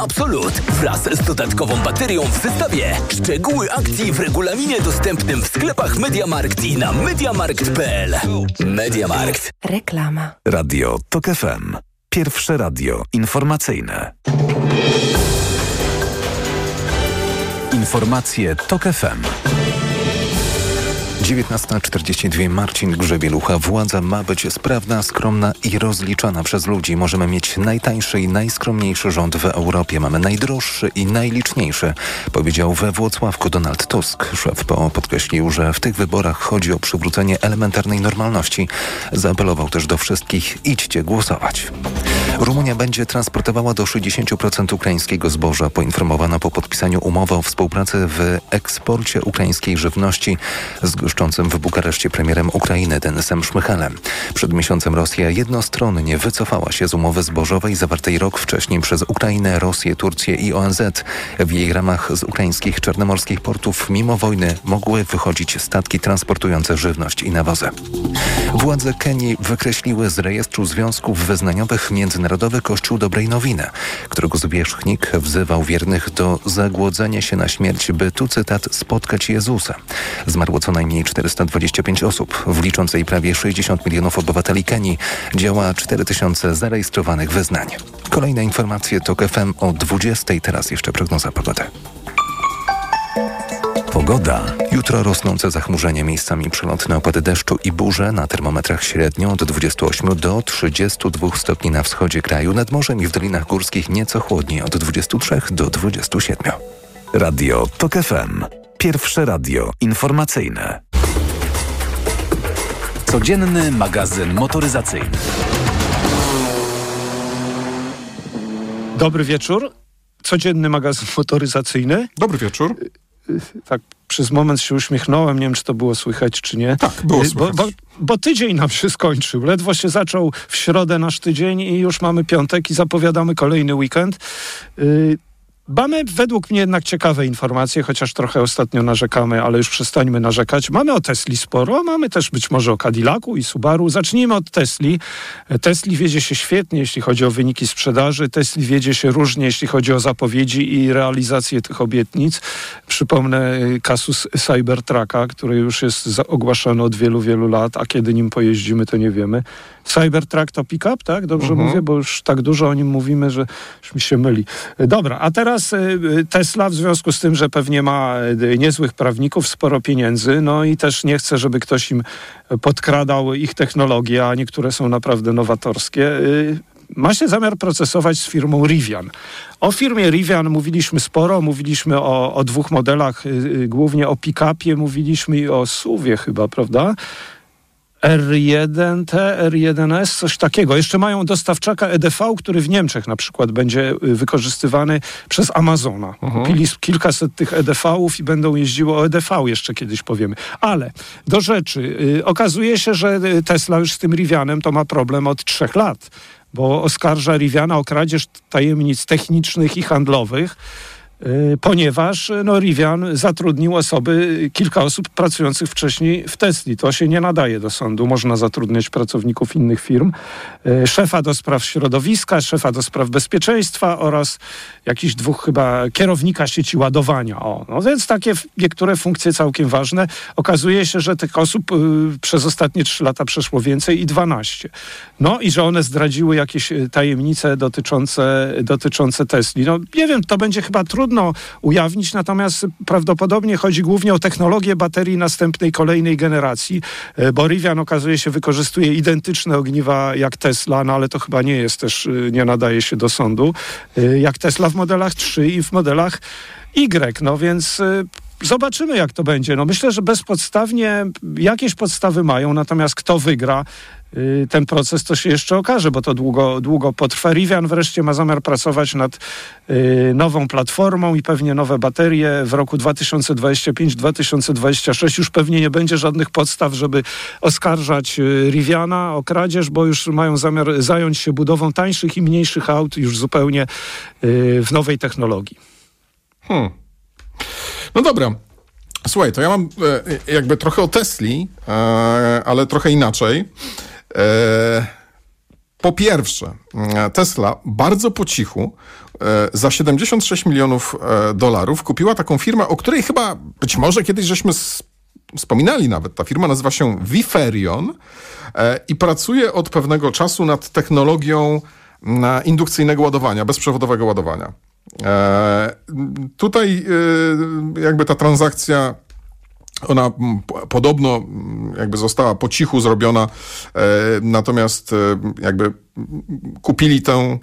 Absolute wraz z dodatkową baterią w zestawie. Szczegóły akcji w regulaminie dostępnym w sklepach MediaMarkt i na mediamarkt.pl. MediaMarkt. Reklama. Radio TOK FM. Pierwsze radio informacyjne. Informacje TOK FM. 19.42 Marcin Grzebielucha. Władza ma być sprawna, skromna i rozliczana przez ludzi. Możemy mieć najtańszy i najskromniejszy rząd w Europie. Mamy najdroższy i najliczniejszy, powiedział we Włocławku Donald Tusk. Szef PO podkreślił, że w tych wyborach chodzi o przywrócenie elementarnej normalności. Zaapelował też do wszystkich, idźcie głosować. Rumunia będzie transportowała do 60% ukraińskiego zboża, poinformowano po podpisaniu umowy o współpracy w eksporcie ukraińskiej żywności z goszczącym w Bukareszcie premierem Ukrainy Denisem Szmychalem. Przed miesiącem Rosja jednostronnie wycofała się z umowy zbożowej zawartej rok wcześniej przez Ukrainę, Rosję, Turcję i ONZ. W jej ramach z ukraińskich czarnomorskich portów mimo wojny mogły wychodzić statki transportujące żywność i nawozy. Władze Kenii wykreśliły z rejestru związków wyznaniowych Międzynarodowy Kościół Dobrej Nowiny, którego zwierzchnik wzywał wiernych do zagłodzenia się na śmierć, by tu cytat spotkać Jezusa. Zmarło co najmniej 425 osób. W liczącej prawie 60 milionów obywateli Kenii działa 4000 zarejestrowanych wyznań. Kolejne informacje to FM o 20. Teraz jeszcze prognoza pogody. Pogoda. Jutro rosnące zachmurzenie, miejscami przelotne opady deszczu i burze na termometrach średnio od 28 do 32 stopni na wschodzie kraju, nad morzem i w dolinach górskich nieco chłodniej od 23 do 27. Radio TOK FM. Pierwsze radio informacyjne. Codzienny magazyn motoryzacyjny. Dobry wieczór. Codzienny magazyn motoryzacyjny. Dobry wieczór. Tak, przez moment się uśmiechnąłem. Nie wiem, czy to było słychać, czy nie. Tak, było Y, słychać. Bo, bo, bo tydzień nam się skończył. Ledwo się zaczął w środę nasz tydzień i już mamy piątek i zapowiadamy kolejny weekend. Mamy według mnie jednak ciekawe informacje, chociaż trochę ostatnio narzekamy, ale już przestańmy narzekać. Mamy o Tesli sporo, mamy też być może o Cadillacu i Subaru. Zacznijmy od Tesli. Tesli wiedzie się świetnie, jeśli chodzi o wyniki sprzedaży. Tesli wiedzie się różnie, jeśli chodzi o zapowiedzi i realizację tych obietnic. Przypomnę y, kasus Cybertrucka, który już jest za- ogłaszany od wielu, wielu lat, a kiedy nim pojeździmy, to nie wiemy. Cybertruck to pick-up, tak? Dobrze mówię, bo już tak dużo o nim mówimy, że już mi się myli. Dobra, a teraz y, y, Tesla w związku z tym, że pewnie ma y, niezłych prawników, sporo pieniędzy, no i też nie chce, żeby ktoś im podkradał ich technologie, a niektóre są naprawdę nowatorskie. Ma się zamiar procesować z firmą Rivian. O firmie Rivian mówiliśmy sporo, mówiliśmy o, o dwóch modelach, głównie o pick-upie, mówiliśmy i o SUV-ie chyba, prawda? R1T, R1S, coś takiego. Jeszcze mają dostawczaka EDV, który w Niemczech na przykład będzie y, wykorzystywany przez Amazona. Kupili s- kilkaset tych EDV-ów i będą jeździły o EDV, jeszcze kiedyś powiemy. Ale do rzeczy. Y, Okazuje się, że y, Tesla już z tym Rivianem to ma problem od trzech lat, bo oskarża Riviana o kradzież tajemnic technicznych i handlowych. Y, ponieważ y, no, Rivian zatrudnił osoby, y, kilka osób pracujących wcześniej w Tesli. To się nie nadaje do sądu. Można zatrudniać pracowników innych firm. Szefa do spraw środowiska, szefa do spraw bezpieczeństwa oraz jakichś dwóch chyba kierownika sieci ładowania. O, no więc takie niektóre funkcje całkiem ważne. Okazuje się, że tych osób przez ostatnie trzy lata przeszło więcej i 12. No i że one zdradziły jakieś tajemnice dotyczące, dotyczące Tesli. No nie wiem, to będzie chyba trudno ujawnić, natomiast prawdopodobnie chodzi głównie o technologię baterii następnej, kolejnej generacji, y, bo Rivian okazuje się wykorzystuje identyczne ogniwa jak Tesla, no ale to chyba nie jest też, y, nie nadaje się do sądu, y, jak Tesla w modelach 3 i w modelach Y. No więc zobaczymy, jak to będzie. No myślę, że bezpodstawnie jakieś podstawy mają, natomiast kto wygra ten proces, to się jeszcze okaże, bo to długo, długo potrwa. Rivian wreszcie ma zamiar pracować nad y, nową platformą i pewnie nowe baterie w roku 2025-2026. Już pewnie nie będzie żadnych podstaw, żeby oskarżać y, Riviana o kradzież, bo już mają zamiar zająć się budową tańszych i mniejszych aut już zupełnie y, w nowej technologii. Hmm. No dobra. Słuchaj, to ja mam e, jakby trochę o Tesli, e, ale trochę inaczej. E, po pierwsze, e, Tesla bardzo po cichu za 76 milionów dolarów kupiła taką firmę, o której chyba być może kiedyś żeśmy wspominali nawet. Ta firma nazywa się Viferion i pracuje od pewnego czasu nad technologią indukcyjnego ładowania, bezprzewodowego ładowania. Tutaj jakby ta transakcja ona podobno jakby została po cichu zrobiona, e, natomiast e, jakby kupili tę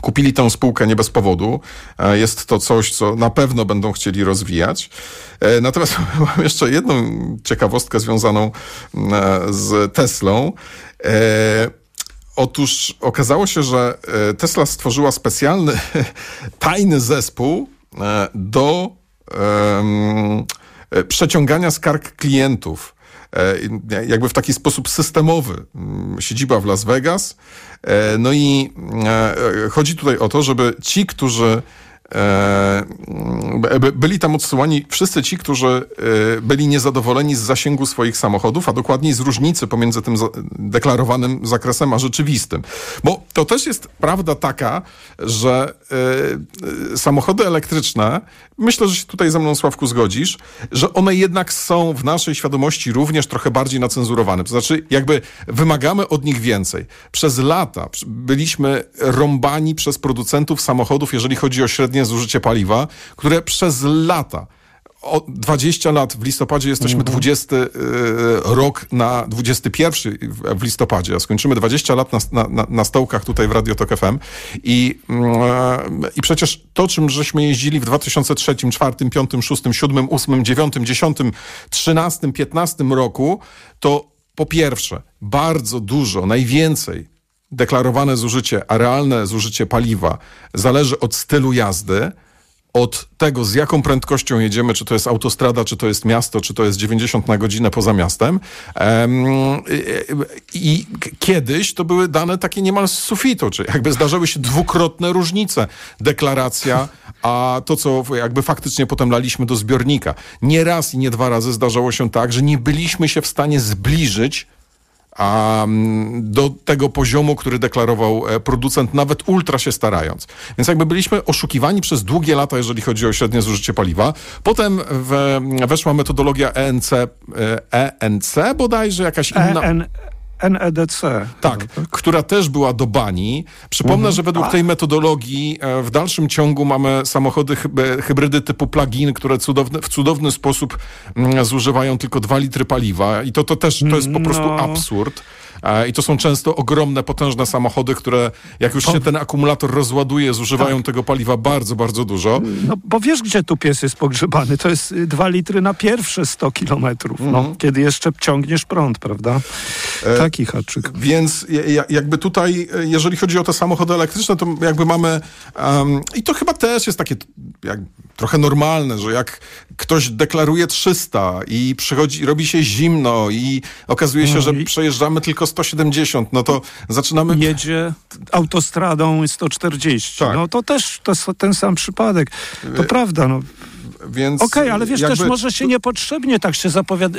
kupili tę spółkę nie bez powodu. E, jest to coś, co na pewno będą chcieli rozwijać. Natomiast mam jeszcze jedną ciekawostkę związaną z Teslą. Otóż okazało się, że Tesla stworzyła specjalny, tajny zespół do E, przeciągania skarg klientów e, jakby w taki sposób systemowy. Mm, siedziba w Las Vegas. E, no i chodzi tutaj o to, żeby ci, którzy E, byli tam odsyłani wszyscy ci, którzy e, byli niezadowoleni z zasięgu swoich samochodów, a dokładniej z różnicy pomiędzy tym deklarowanym zakresem a rzeczywistym. Bo to też jest prawda taka, że e, samochody elektryczne, myślę, że się tutaj ze mną, Sławku, zgodzisz, że one jednak są w naszej świadomości również trochę bardziej nacenzurowane. To znaczy, jakby wymagamy od nich więcej. Przez lata byliśmy rąbani przez producentów samochodów, jeżeli chodzi o średnie zużycie paliwa, które przez lata o 20 lat w listopadzie jesteśmy 20 y, rok na 21 w listopadzie, a skończymy 20 lat na, na, na stołkach tutaj w Radio Tok FM i, y, i przecież to, czym żeśmy jeździli w 2003, 2004, 2005, 2006, 2007, 2008, 2009, 2010, 2013, 2015 roku, to po pierwsze bardzo dużo, najwięcej deklarowane zużycie, a realne zużycie paliwa zależy od stylu jazdy, od tego, z jaką prędkością jedziemy, czy to jest autostrada, czy to jest miasto, czy to jest 90 na godzinę poza miastem. I kiedyś to były dane takie niemal z sufitu, czy jakby zdarzały się dwukrotne różnice. Deklaracja, a to, co jakby faktycznie potem laliśmy do zbiornika. Nie raz i nie dwa razy zdarzało się tak, że nie byliśmy się w stanie zbliżyć a, do tego poziomu, który deklarował e, producent, nawet ultra się starając. Więc jakby byliśmy oszukiwani przez długie lata, jeżeli chodzi o średnie zużycie paliwa. Potem w, weszła metodologia ENC, ENC e bodajże, jakaś inna... E NEDC. Tak, która też była do bani. Przypomnę, mhm. że według tej metodologii e, w dalszym ciągu mamy samochody hybrydy typu plug-in, które cudowny, w cudowny sposób mm, zużywają tylko 2 litry paliwa i to, to też to jest po prostu no. absurd. I to są często ogromne, potężne samochody, które jak już się ten akumulator rozładuje, zużywają tak. tego paliwa bardzo, bardzo dużo. No bo wiesz, gdzie tu pies jest pogrzebany? To jest 2 litry na pierwsze 100 kilometrów, no, mhm. kiedy jeszcze ciągniesz prąd, prawda? E, Taki haczyk. Więc jakby tutaj, e, jeżeli chodzi o te samochody elektryczne, to jakby mamy um, i to chyba też jest takie jak, trochę normalne, że jak ktoś deklaruje 300 i przychodzi, robi się zimno i okazuje się, no że przejeżdżamy tylko 170, no to zaczynamy... Jedzie autostradą 140. Tak. No to też to ten sam przypadek. To y prawda, no. Więc Okej, okay, ale wiesz, jakby... też może się niepotrzebnie tak się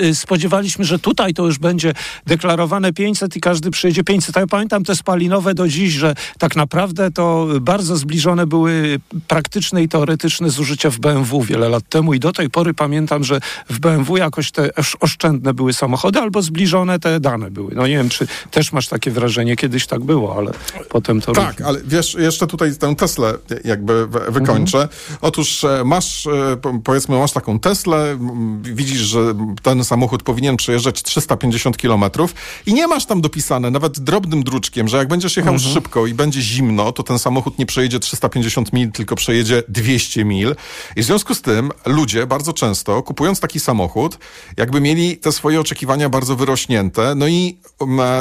y, spodziewaliśmy, że tutaj to już będzie deklarowane 500 i każdy przyjedzie 500. A ja pamiętam te spalinowe do dziś, że tak naprawdę to bardzo zbliżone były praktyczne i teoretyczne zużycia w BMW wiele lat temu i do tej pory pamiętam, że w BMW jakoś te oszczędne były samochody albo zbliżone te dane były. No nie wiem, czy też masz takie wrażenie, kiedyś tak było, ale potem to... Tak, ale wiesz, jeszcze tutaj tę Teslę jakby wykończę. Mhm. Otóż e, masz e, powiedzmy masz taką Teslę, widzisz, że ten samochód powinien przejeżdżać 350 kilometrów i nie masz tam dopisane nawet drobnym druczkiem, że jak będziesz jechał mhm. szybko i będzie zimno, to ten samochód nie przejedzie 350 mil, tylko przejedzie 200 mil. I w związku z tym ludzie bardzo często, kupując taki samochód, jakby mieli te swoje oczekiwania bardzo wyrośnięte, no i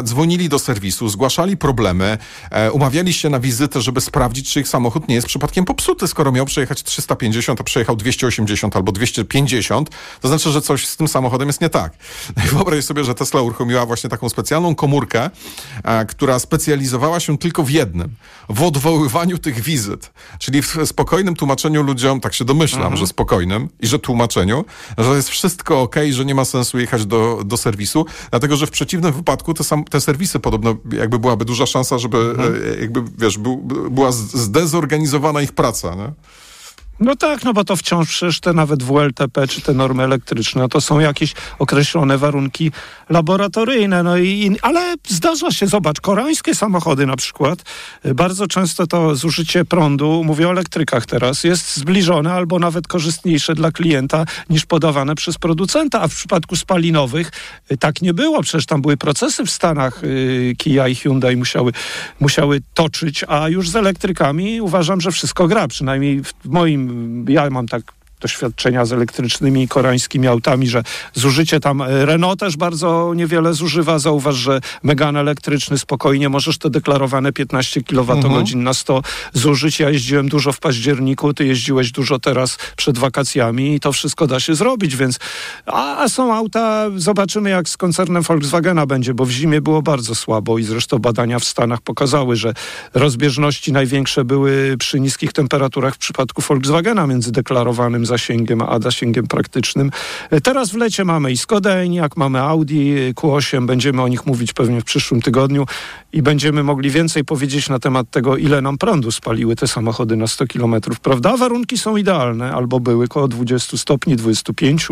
dzwonili do serwisu, zgłaszali problemy, e, umawiali się na wizytę, żeby sprawdzić, czy ich samochód nie jest przypadkiem popsuty, skoro miał przejechać 350, a przejechał 280 280 albo 250, to znaczy, że coś z tym samochodem jest nie tak. Wyobraź sobie, że Tesla uruchomiła właśnie taką specjalną komórkę, a, która specjalizowała się tylko w jednym, w odwoływaniu tych wizyt. Czyli w spokojnym tłumaczeniu ludziom, tak się domyślam, mhm. że spokojnym i że tłumaczeniu, że jest wszystko ok, że nie ma sensu jechać do, do serwisu, dlatego, że w przeciwnym wypadku te, sam, te serwisy podobno jakby byłaby duża szansa, żeby mhm. E, jakby, wiesz, był, była zdezorganizowana ich praca, nie? No tak, no bo to wciąż przecież te nawet WLTP czy te normy elektryczne to są jakieś określone warunki laboratoryjne. No i, ale zdarza się, zobacz, koreańskie samochody na przykład, y, bardzo często to zużycie prądu, mówię o elektrykach teraz, jest zbliżone albo nawet korzystniejsze dla klienta niż podawane przez producenta, a w przypadku spalinowych y, tak nie było. Przecież tam były procesy w Stanach, y, Kia i Hyundai musiały, musiały toczyć, a już z elektrykami uważam, że wszystko gra, przynajmniej w moim ja mam tak doświadczenia z elektrycznymi koreańskimi autami, że zużycie tam e, Renault też bardzo niewiele zużywa. Zauważ, że Megan elektryczny spokojnie możesz te deklarowane 15 kWh na 100 zużyć. Ja jeździłem dużo w październiku, ty jeździłeś dużo teraz przed wakacjami i to wszystko da się zrobić, więc a, a są auta, zobaczymy jak z koncernem Volkswagena będzie, bo w zimie było bardzo słabo i zresztą badania w Stanach pokazały, że rozbieżności największe były przy niskich temperaturach w przypadku Volkswagena między deklarowanym zasięgiem, a zasięgiem praktycznym. Teraz w lecie mamy i Skoda Enyaq, mamy Audi Q8, będziemy o nich mówić pewnie w przyszłym tygodniu i będziemy mogli więcej powiedzieć na temat tego, ile nam prądu spaliły te samochody na 100 km, prawda? Warunki są idealne, albo były koło 20 stopni, 25.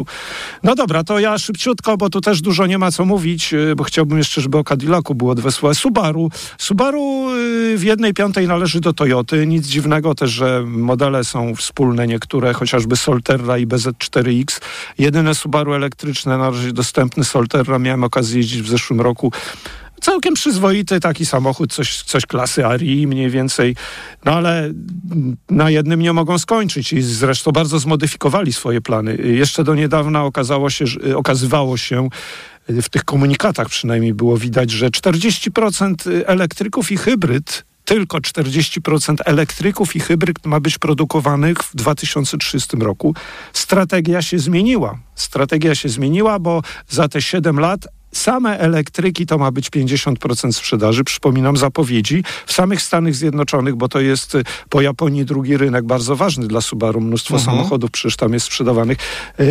No dobra, to ja szybciutko, bo tu też dużo nie ma co mówić, bo chciałbym jeszcze, żeby o Cadillacu było dwa słowa. Subaru. Subaru y, w jednej piątej należy do Toyoty. Nic dziwnego też, że modele są wspólne niektóre, chociażby Solterra i BZ4X. Jedyne Subaru elektryczne na razie dostępny Solterra. Miałem okazję jeździć w zeszłym roku całkiem przyzwoity taki samochód, coś, coś klasy Arii mniej więcej, no ale na jednym nie mogą skończyć i zresztą bardzo zmodyfikowali swoje plany. Jeszcze do niedawna okazało się, okazywało się, w tych komunikatach przynajmniej było widać, że 40% elektryków i hybryd tylko 40% elektryków i hybryd ma być produkowanych w 2030 roku. Strategia się zmieniła. Strategia się zmieniła, bo za te 7 lat Same elektryki to ma być 50% sprzedaży. Przypominam zapowiedzi w samych Stanach Zjednoczonych, bo to jest y, po Japonii drugi rynek bardzo ważny dla Subaru. Mnóstwo mhm. samochodów przecież tam jest sprzedawanych.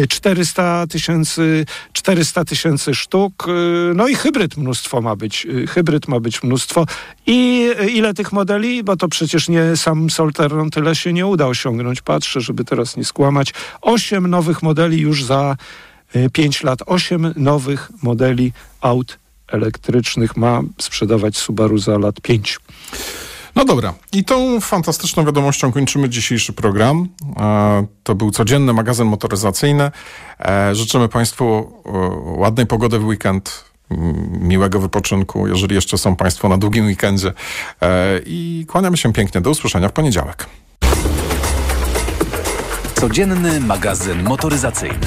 400 y, tysięcy 400 tysięcy sztuk. Y, no i hybryd mnóstwo ma być. Hybryd ma być mnóstwo. I ile tych modeli? Bo to przecież nie sam Solteron tyle się nie uda osiągnąć. Patrzę, żeby teraz nie skłamać. Osiem nowych modeli już za 5 lat 8 nowych modeli aut elektrycznych ma sprzedawać Subaru za lat 5. No dobra, i tą fantastyczną wiadomością kończymy dzisiejszy program. To był codzienny magazyn motoryzacyjny. E, życzymy Państwu ładnej pogody w weekend, miłego wypoczynku, jeżeli jeszcze są Państwo na długim weekendzie. E, I kłaniamy się pięknie. Do usłyszenia w poniedziałek. Codzienny magazyn motoryzacyjny.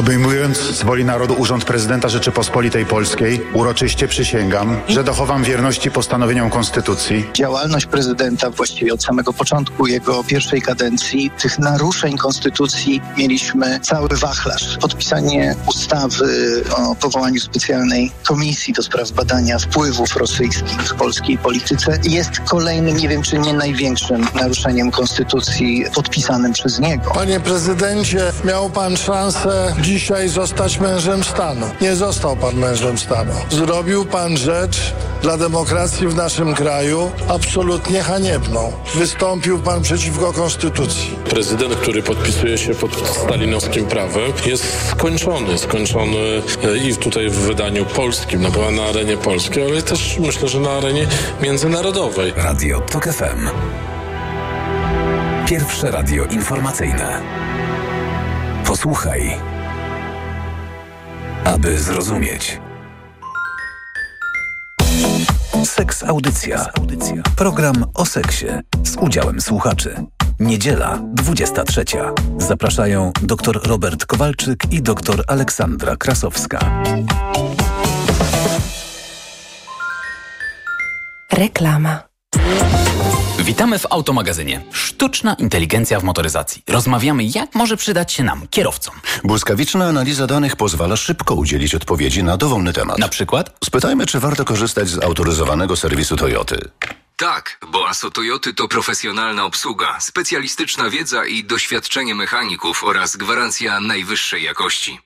Obejmując z woli narodu Urząd Prezydenta Rzeczypospolitej Polskiej, uroczyście przysięgam, że dochowam wierności postanowieniom Konstytucji. Działalność prezydenta właściwie od samego początku jego pierwszej kadencji, tych naruszeń Konstytucji mieliśmy cały wachlarz. Podpisanie ustawy o powołaniu specjalnej komisji do spraw badania wpływów rosyjskich w polskiej polityce jest kolejnym, nie wiem czy nie największym naruszeniem Konstytucji podpisanym przez niego. Panie prezydencie, miał pan szansę dzisiaj zostać mężem stanu. Nie został pan mężem stanu. Zrobił pan rzecz dla demokracji w naszym kraju absolutnie haniebną. Wystąpił pan przeciwko konstytucji. Prezydent, który podpisuje się pod stalinowskim prawem, jest skończony. Skończony e, i tutaj w wydaniu polskim, no była na arenie polskiej, ale też myślę, że na arenie międzynarodowej. Radio TOK FM. Pierwsze radio informacyjne. Posłuchaj aby zrozumieć. Seks Audycja. Program o seksie z udziałem słuchaczy. Niedziela, 23. Zapraszają dr Robert Kowalczyk i dr Aleksandra Krasowska. Reklama. Witamy w Automagazynie. Sztuczna inteligencja w motoryzacji. Rozmawiamy, jak może przydać się nam, kierowcom. Błyskawiczna analiza danych pozwala szybko udzielić odpowiedzi na dowolny temat. Na przykład? Spytajmy, czy warto korzystać z autoryzowanego serwisu Toyoty. Tak, bo ASO Toyoty to profesjonalna obsługa, specjalistyczna wiedza i doświadczenie mechaników oraz gwarancja najwyższej jakości.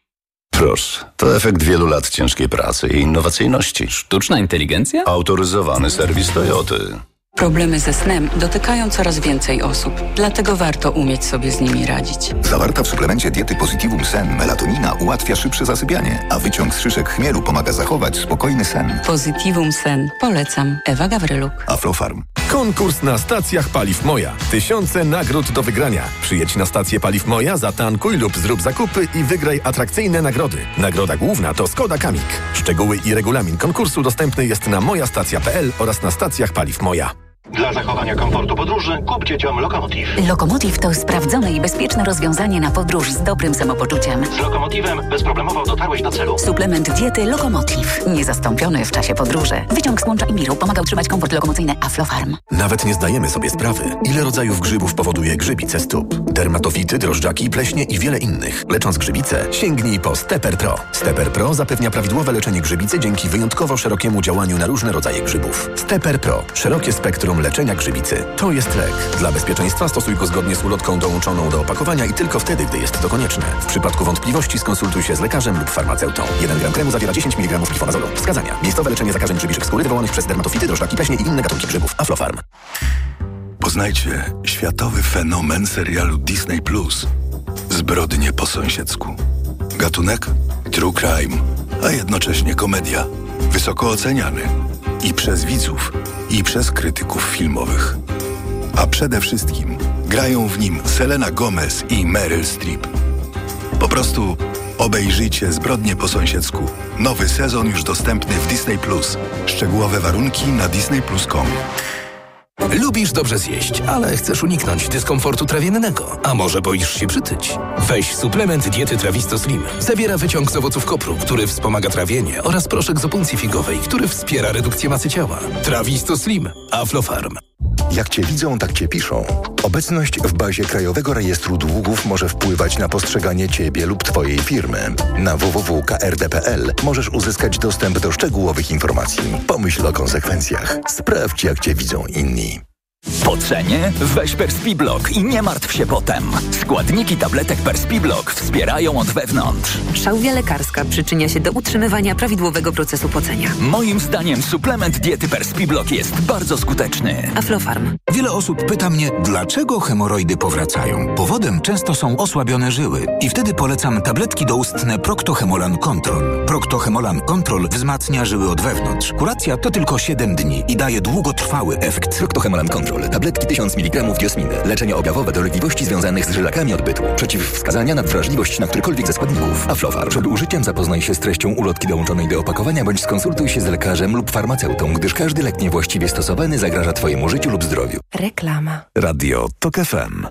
Proszę, to efekt wielu lat ciężkiej pracy i innowacyjności. Sztuczna inteligencja? Autoryzowany serwis Toyoty. Problemy ze snem dotykają coraz więcej osób, dlatego warto umieć sobie z nimi radzić. Zawarta w suplemencie diety Positivum Sen melatonina ułatwia szybsze zasypianie, a wyciąg z szyszek chmielu pomaga zachować spokojny sen. Positivum Sen. Polecam. Ewa Gawryluk. Aflofarm. Konkurs na stacjach Paliw Moja. Tysiące nagród do wygrania. Przyjedź na stację Paliw Moja, zatankuj lub zrób zakupy i wygraj atrakcyjne nagrody. Nagroda główna to Skoda Kamik. Szczegóły i regulamin konkursu dostępny jest na mojastacja.pl oraz na stacjach Paliw Moja. Dla zachowania komfortu podróży kup dzieciom Lokomotiv. Lokomotiv to sprawdzone i bezpieczne rozwiązanie na podróż z dobrym samopoczuciem. Z Lokomotivem bezproblemowo dotarłeś do celu. Suplement diety Lokomotiv. Niezastąpiony w czasie podróży. Wyciąg z łącza Imiru pomaga utrzymać komfort lokomocyjny Aflofarm. Nawet nie zdajemy sobie sprawy, ile rodzajów grzybów powoduje grzybice stóp. Dermatofity, drożdżaki, pleśnie i wiele innych. Lecząc grzybice, sięgnij po Stepper Pro. Stepper Pro zapewnia prawidłowe leczenie grzybicy dzięki wyjątkowo szerokiemu działaniu na różne rodzaje grzybów. Stepper Pro. Szerokie spektrum leczenia grzybicy. To jest lek. Dla bezpieczeństwa stosuj go zgodnie z ulotką dołączoną do opakowania i tylko wtedy, gdy jest to konieczne. W przypadku wątpliwości skonsultuj się z lekarzem lub farmaceutą. 1 gram kremu zawiera 10 mg glifonazolu. Wskazania. Miejscowe leczenie zakażeń grzybiczych skóry wywołanych przez dermatofity, drożdżaki, pleśnie i inne gatunki grzybów. Aflofarm. Poznajcie światowy fenomen serialu Disney Plus. Zbrodnie po sąsiedzku. Gatunek? True crime, a jednocześnie komedia. Wysoko oceniany. I przez widzów, i przez krytyków filmowych. A przede wszystkim grają w nim Selena Gomez i Meryl Streep. Po prostu obejrzyjcie Zbrodnie po sąsiedzku. Nowy sezon już dostępny w Disney. Szczegółowe warunki na disneyplus.com. Lubisz dobrze zjeść, ale chcesz uniknąć dyskomfortu trawiennego. A może boisz się przytyć? Weź suplement diety Trawisto Slim. Zawiera wyciąg z owoców kopru, który wspomaga trawienie oraz proszek z opuncji figowej, który wspiera redukcję masy ciała. Trawisto Slim. Aflofarm. Jak Cię widzą, tak Cię piszą. Obecność w bazie Krajowego Rejestru Długów może wpływać na postrzeganie Ciebie lub Twojej firmy. Na www.krd.pl możesz uzyskać dostęp do szczegółowych informacji. Pomyśl o konsekwencjach. Sprawdź, jak Cię widzą inni. Po cenie? Weź Perspiblock i nie martw się potem. Składniki tabletek Perspiblock wspierają od wewnątrz. Szałwia lekarska przyczynia się do utrzymywania prawidłowego procesu pocenia. Moim zdaniem suplement diety Perspiblock jest bardzo skuteczny. Aflofarm. Wiele osób pyta mnie, dlaczego hemoroidy powracają. Powodem często są osłabione żyły i wtedy polecam tabletki doustne Proctohemolan Control. Proctohemolan Control wzmacnia żyły od wewnątrz. Kuracja to tylko 7 dni i daje długotrwały efekt. Proctohemolan Control. Tabletki 1000 mg diosminy. Leczenie objawowe dolegliwości związanych z żylakami odbytu. Przeciwwskazania na wrażliwość na którykolwiek ze składników. Aflofar. Przed użyciem zapoznaj się z treścią ulotki dołączonej do opakowania bądź skonsultuj się z lekarzem lub farmaceutą, gdyż każdy lek niewłaściwie stosowany zagraża Twojemu życiu lub zdrowiu. Reklama. Radio TOK FM.